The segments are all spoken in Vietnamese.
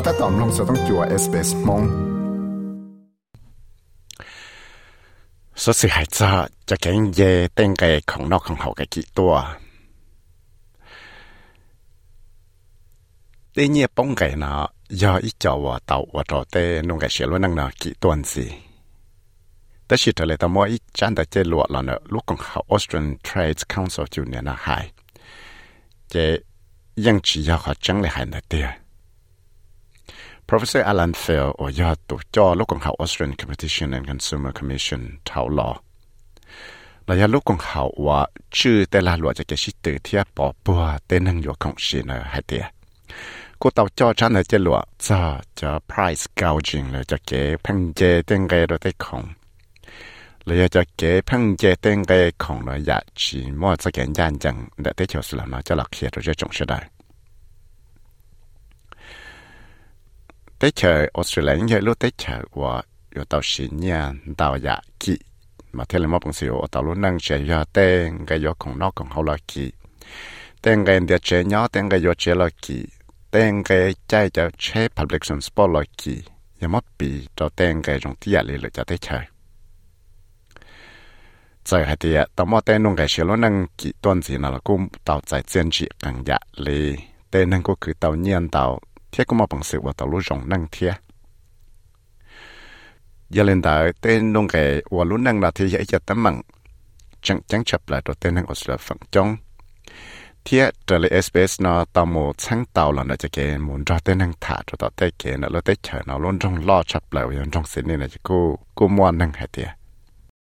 ก็ถ้าตอมลงจะต้องจัวเอสเปสมงสุดสิหายจะจะแก่งเยเต้งเกของนอกของเขาแกกี่ตัวตีเงียป้องไก่นะยออีจอวเต่าวจอเต้นุ่งไก่เสียลวนังนะกี่ตัวสิแต่ชิดเลยตมออีจันแต่เจลวดละเนอะลูกของเขา Austrian Trade Council จูเนี่ยนะหายเจยังชี้ยาเขาจังเลยหายนะเตี้ย Professor Alan Fair โอยาตุจอลูกของเขา Australian Competition and Consumer Commission เท่าหลอระยะลูกของเขาว่าชื่อแต่ละหลวจะเกชิตือเทียปอปัวเต้นังอยู่ของชินเฮเตียกูเตาจอชันเนจะหลวจะจะ price gouging เลยจะเกพังเจเต้งเกรได้ของเลยจะเกพังเจเต้งเกของเลยอยากชีมอดสแกนยานจังเดเตเขียวสุลามจะหลักเขียนเราจะจงเชื่อได้ tới chờ Australia như lúc tới chờ của yo tàu xí nha, tàu dạ kỵ. Mà thế là mong bằng xíu tàu lúc năng sẽ yo tên cái yo còn nó còn hậu là kỵ. Tên cái địa chế nhỏ tên cái yo chế là kỵ. Tên cái chạy cho chế public transport là kỵ. Ya mất bị cho tên cái trong tia dạ lì cho tới chờ giờ hay thì tàu mò tên nông cái xíu lúc năng kỵ tuần gì nào cũng tàu chạy chuyên trị càng dạ lì tên năng cũng cứ tàu nhiên tàu thế cũng mà bằng sự và tàu lũ rộng năng thế giờ lên đại, tên nông nghệ và lũ năng là thế giới cho tấm mạng chẳng chẳng chập lại đầu tên năng ở sự phẳng trong thế trở lại SBS nó tàu mù sáng tàu là nó chỉ cái muốn ra tên năng thả cho tạo tay kia nó lấy tay chờ nó luôn trong lo chập lại và trong sự này là chỉ cô cô mua năng hay thế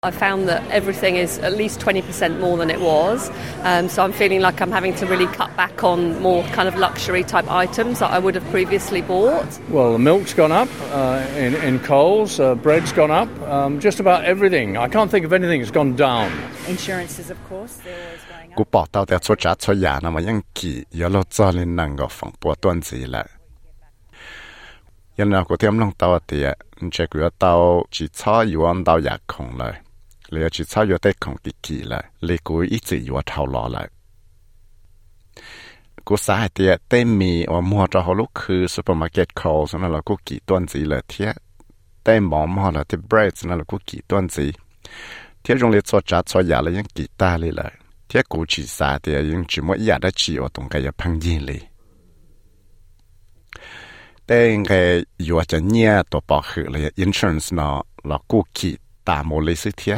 I found that everything is at least 20% more than it was. Um, so I'm feeling like I'm having to really cut back on more kind of luxury type items that I would have previously bought. Well, the milk's gone up uh, in, in Coles, uh, bread's gone up, um, just about everything. I can't think of anything that's gone down. Insurances, of course, they're always going up. เหลือชิเศร้ายอดเต่ของกิกีละเลยกูอีจีอยู่เท่าหล่อละกูสาเหตุเต็มมีว่ามัวจะหลูกคือซูเปอร์มาร์เก็ตคอลสำหรับเรากูกี่ต้นสีเลยเทียเต้หมอมอละที่เบรดสำหรับเรากูกี่ต้นสีเทียจงเลี้ยจจัดจอยาเลยยังกี่ตาเลยลยเทียกูชิดสาเดียยังจีมวยอยากได้จีว่าตรงกายพังยินเลยแต่ยังไงอยู่จะเนี่ยตัวปอคือเลย insurance เนาะเรากูกี่ตามโมเลยสิเทีย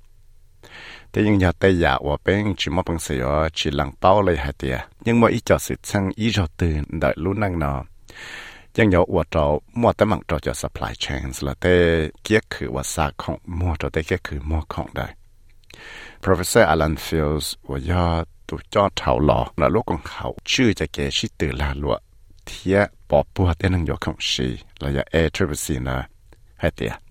này nhưng chỉ cho tàu tàu một lệ tê nhiều và yêu thể lại thế là muốn năng lệ hạt tiền để giờ tỷ cho sự chăng cái món sĩ kỳ thống đô thế là tàu cho mua cho sự chăng nhập bóng cái chuyện thế là nó thế nhưng nhà tây giả và bên chỉ một bằng sự chỉ lặng bao lấy hai tia nhưng mà ít cho sự sang ý cho từ đợi lúc năng nọ nhưng nhớ và cho mua tấm bằng cho cho supply chains là tê kia khử và xa không mua cho tê kia khử mua không đây Professor Alan Fields và do tụ cho thảo lọ là lúc còn hậu chưa cho kể sĩ từ là lụa thiệt bỏ bùa tên năng yok không sĩ là ya air triple nè hai tia ยัง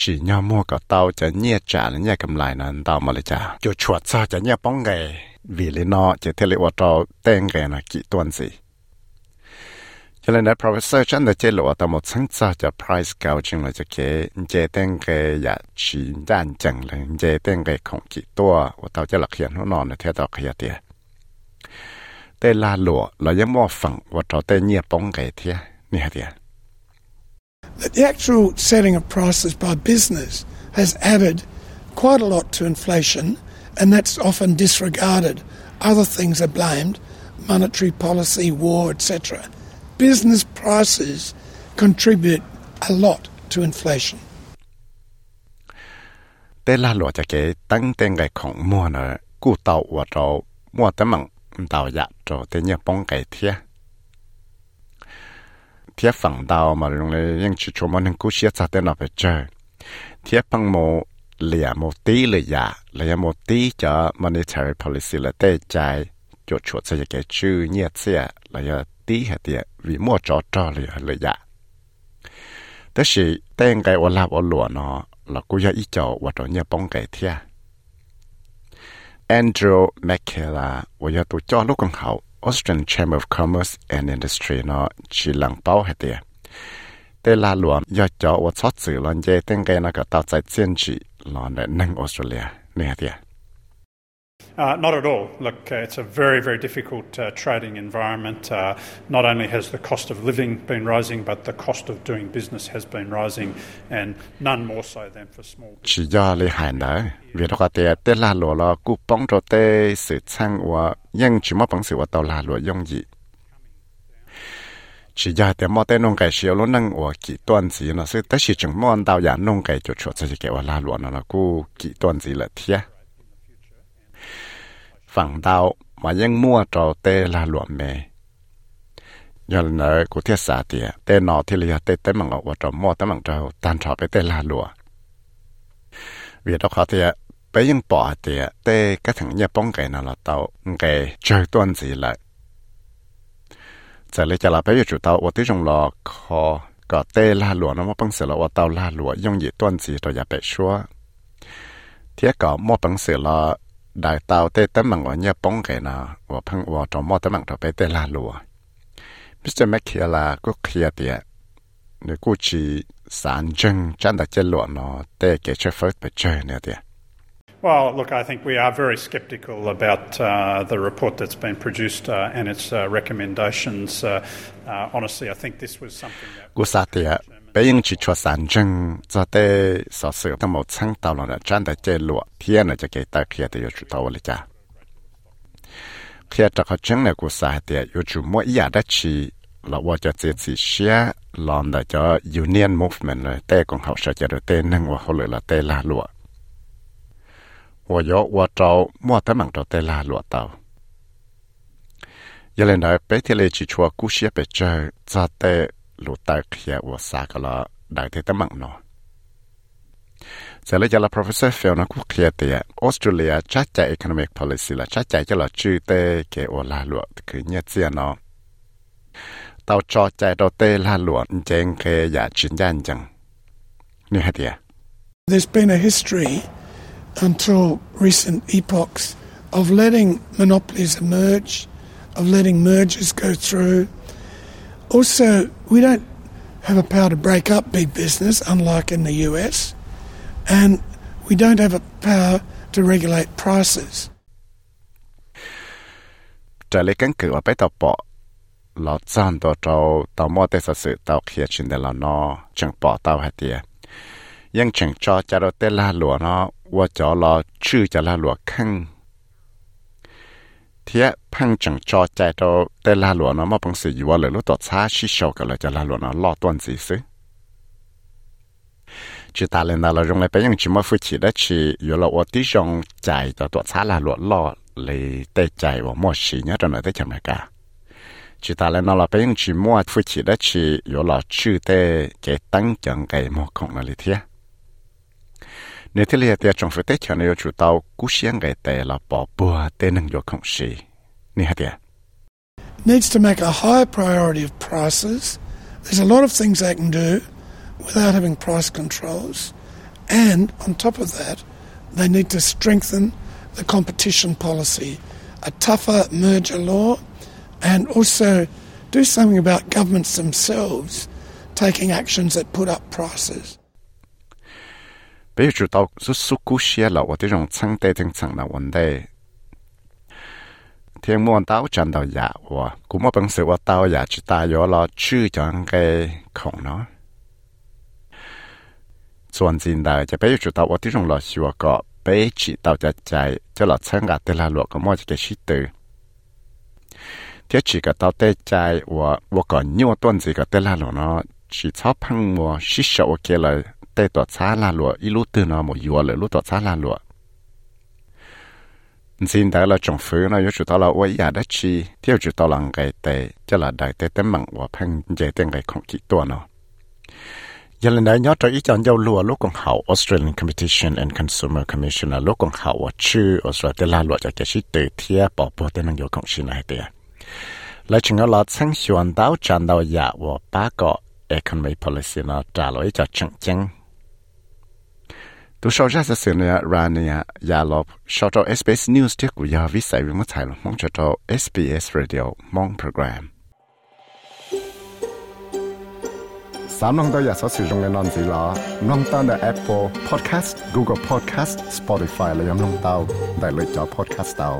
chỉ nhau mua cả tàu cho nhẹ trả là nhẹ cầm lại là tàu mà lại trả. Cho chuột sao cho nhẹ bóng gầy. Vì lý nó chỉ thế lệ vào tàu tên gầy là kỹ tuần gì. Cho nên là professor chân là chế lộ tàu một sáng sao cho price gouging là cho kế chế tên gầy là chỉ đàn chẳng là chế tên gầy không kỹ tua. Và tàu chế là hiện nó nọ là theo tàu kia tiền tên là lụa là những mua phẳng và tàu tên nhẹ bóng gầy thế. Nè tiền that the actual setting of prices by business has added quite a lot to inflation, and that's often disregarded. Other things are blamed monetary policy, war, etc. Business prices contribute a lot to inflation. tế là lụa cho cái tăng tên cái khổng mua nữa cú tàu và trâu mua tấm bằng tàu dạ trâu tế nhờ bóng cái thiê thiết phẳng đào mà dùng để những chỉ chỗ mình những cú xe chặt tên là phải chơi. Thiết phẳng mô lìa mô tí lìa dạ lìa mô tí cho monetary policy là tê chạy, chỗ chỗ sẽ cái chữ nhiệt xe lìa tí hệ tiệt vì mua trò trò lìa lìa dạ. Thế thì tên cái ô lạp ô lụa nó là cú yêu ít chỗ và chỗ nhà bóng cái thiết Andrew McKellar và giờ tôi cho lúc còn hậu. Austrian Chamber of Commerce and Industry เนาะจีหลังเป้าให้เตียแต่ลาหลวมยอดจอว่าชอดสื่อลอนเจตั้งไกนะก็ตาใจเจียนจีลอนในนั่งออสเตรเลียเนี่ยเตีย Uh, not at all. Look, uh, it's a very, very difficult uh, trading environment. Uh, not only has the cost of living been rising, but the cost of doing business has been rising, and none more so than for small business. chỉ do lý hải nở vì đó có thể tên là lụa là cú bóng cho tê sự chăng và nhưng chỉ mất bằng sự và tàu là lụa dông gì chỉ do tên mò tên nông cái siêu luôn năng và kỹ tuần gì nó sẽ tới chỉ chừng mò tàu giả nông cái cho chuột cho cái và là lụa nó là cú kỹ tuần gì là thiệt ฝั่งดาวมายังมั่วจอเตลาหลวมเมยันเนอกูเทียสาเตียเตนอที่เลียเตเตมังว่าจอมั่วเตมังเจ้าตันชอไปเตลาหลวเวียดเขาเตียไปยังปอเตียเตก็ถึงเนี่ยป้องไก่นั่นละเตาไก่เจอต้นสีเลยจะเลยจะลาไปอยู่จุดเตาว่าที่จงรอคอก็เตลาหลวนะว่าปังเสือละว่าเตาลาหลวย่งหยีต้นสีตัวอย่าไปชัวเทียก็มั่วปังเสือละ đại tàu tê tấm bằng ở nhà bóng cái nào và phăng và trong mò tấm bằng trong bé tê la lùa Mr. McKellar có kia tiệt nếu cô chỉ sản chân chân đã chơi lụa nó tê cái chơi phớt bị chơi nữa tiệt Well, look, I think we are very sceptical about uh, the report that's been produced uh, and its uh, recommendations. Uh, uh, honestly, I think this was something that. 北英去出三证，在对少数他们参到了站在这路，天呢就给大开的又知道了家。开这个证呢，故事还得有注目一样的去，那我就这次写，让那叫 Union Movement 了，带工好社交的带能我后来了带拉路。我有我找莫得忙着带拉路到。原来呢，北天来去出故事被这在对。 ลัวว่าเยอะว่าเจ้ามั่วแต่มังเจ้าเต้ลาลัวเตายังเลยนะไปที่เลยจีชัวกู้เชียไปเจอจะเต้ lũ ta kia của sa cái là đại thế tâm mạng nó giờ lấy cho là professor Phil nó cũng kia thì Australia chắc chắn economic policy là chắc chắn cho là chữ tê cái ở là lụa cứ nhớ tiền nó tao cho chạy đầu tê là lụa trên cái giá chuyển gian chẳng như thế à There's been a history until recent epochs of letting monopolies emerge, of letting mergers go through. Also, we don't have a power to break up big business, unlike in the US, and we don't have a power to regulate prices. khăn ทียพังจังจอใจโตแต่ลาหลวนะมาปังสีอยู่ว่าเลยลูกตัวช้าชิชอกันเลยจะลาหลวนะลอต้นสีซึจิตาเลนดาเราจงเลยไปยังจิมาฟุชิได้ชีอยู่เราอติจงใจต่อตัวช้าลาหลวลอเลยเตใจว่ามั่วชีเนี่ยตอนไหนได้จำเลยกาจิตาเลนดาเราไปยังจิมั่ฟุชิได้ชีอยู่เราชื่อเตเกตั้งจังไก่หมอของนาฬิเทีย Needs to make a higher priority of prices. There's a lot of things they can do without having price controls. And on top of that, they need to strengthen the competition policy, a tougher merger law, and also do something about governments themselves taking actions that put up prices. bây giờ chủ tàu số số cú xiên là ở cái trongชั้นtê trênชั้นlà vấn đề thiên muôn tao chân đầu giả và cũng mà bằng sựว่า tao giả chỉ ta yếu là chữ cho cái khổng nó ส่วนจริงได้จะไปอยู่จุดตัวที่ตรงหลอชัวก็ไปจีตัวจะใจจะหลอดเชิงกับเตลาหลวก็มั่วจะเกชิตือเที่ยจีกับตัวเตใจว่าว่าก่อนยั่วต้นจีกับเตลาหลวเนาะจีชอบพังมัวชิชโอเคเลยเต tê tọt xa la lụa ít lúc từ nó một yếu lệ lúc tọt xa la lụa? Xin đại là trong phứ nó yếu chủ tao là ôi ya đất chi, theo chủ tao là ngày tệ cho là đại tệ tém mặn và phăng dễ tên ngày không chỉ tua nó giờ lần này nhớ cho ý chọn dâu lụa lúc còn hậu Australian Competition and Consumer Commission là lúc còn hậu chữ Australia là lụa cho cái sĩ tự thiê bỏ bỏ tên năng yếu không xin này tiền lại chừng dạ là sáng xuân đào tràn đào ya và ba cái economy policy nó trả lời cho chẳng chẳng ตัวชาวราชเสือเนียรานเนียยาลบชาวตัว SBS News ที่กูยาวิสัยวิมัติไทยมองชาวตัว SBS Radio มองโปรแกรมสามน้องตัวอยากสอดสื่อตรงในนอนสีล้อน้องตั้งแต่ Apple Podcast Google Podcast Spotify และยังน้องเต้าได้เลยจอ Podcast เต้า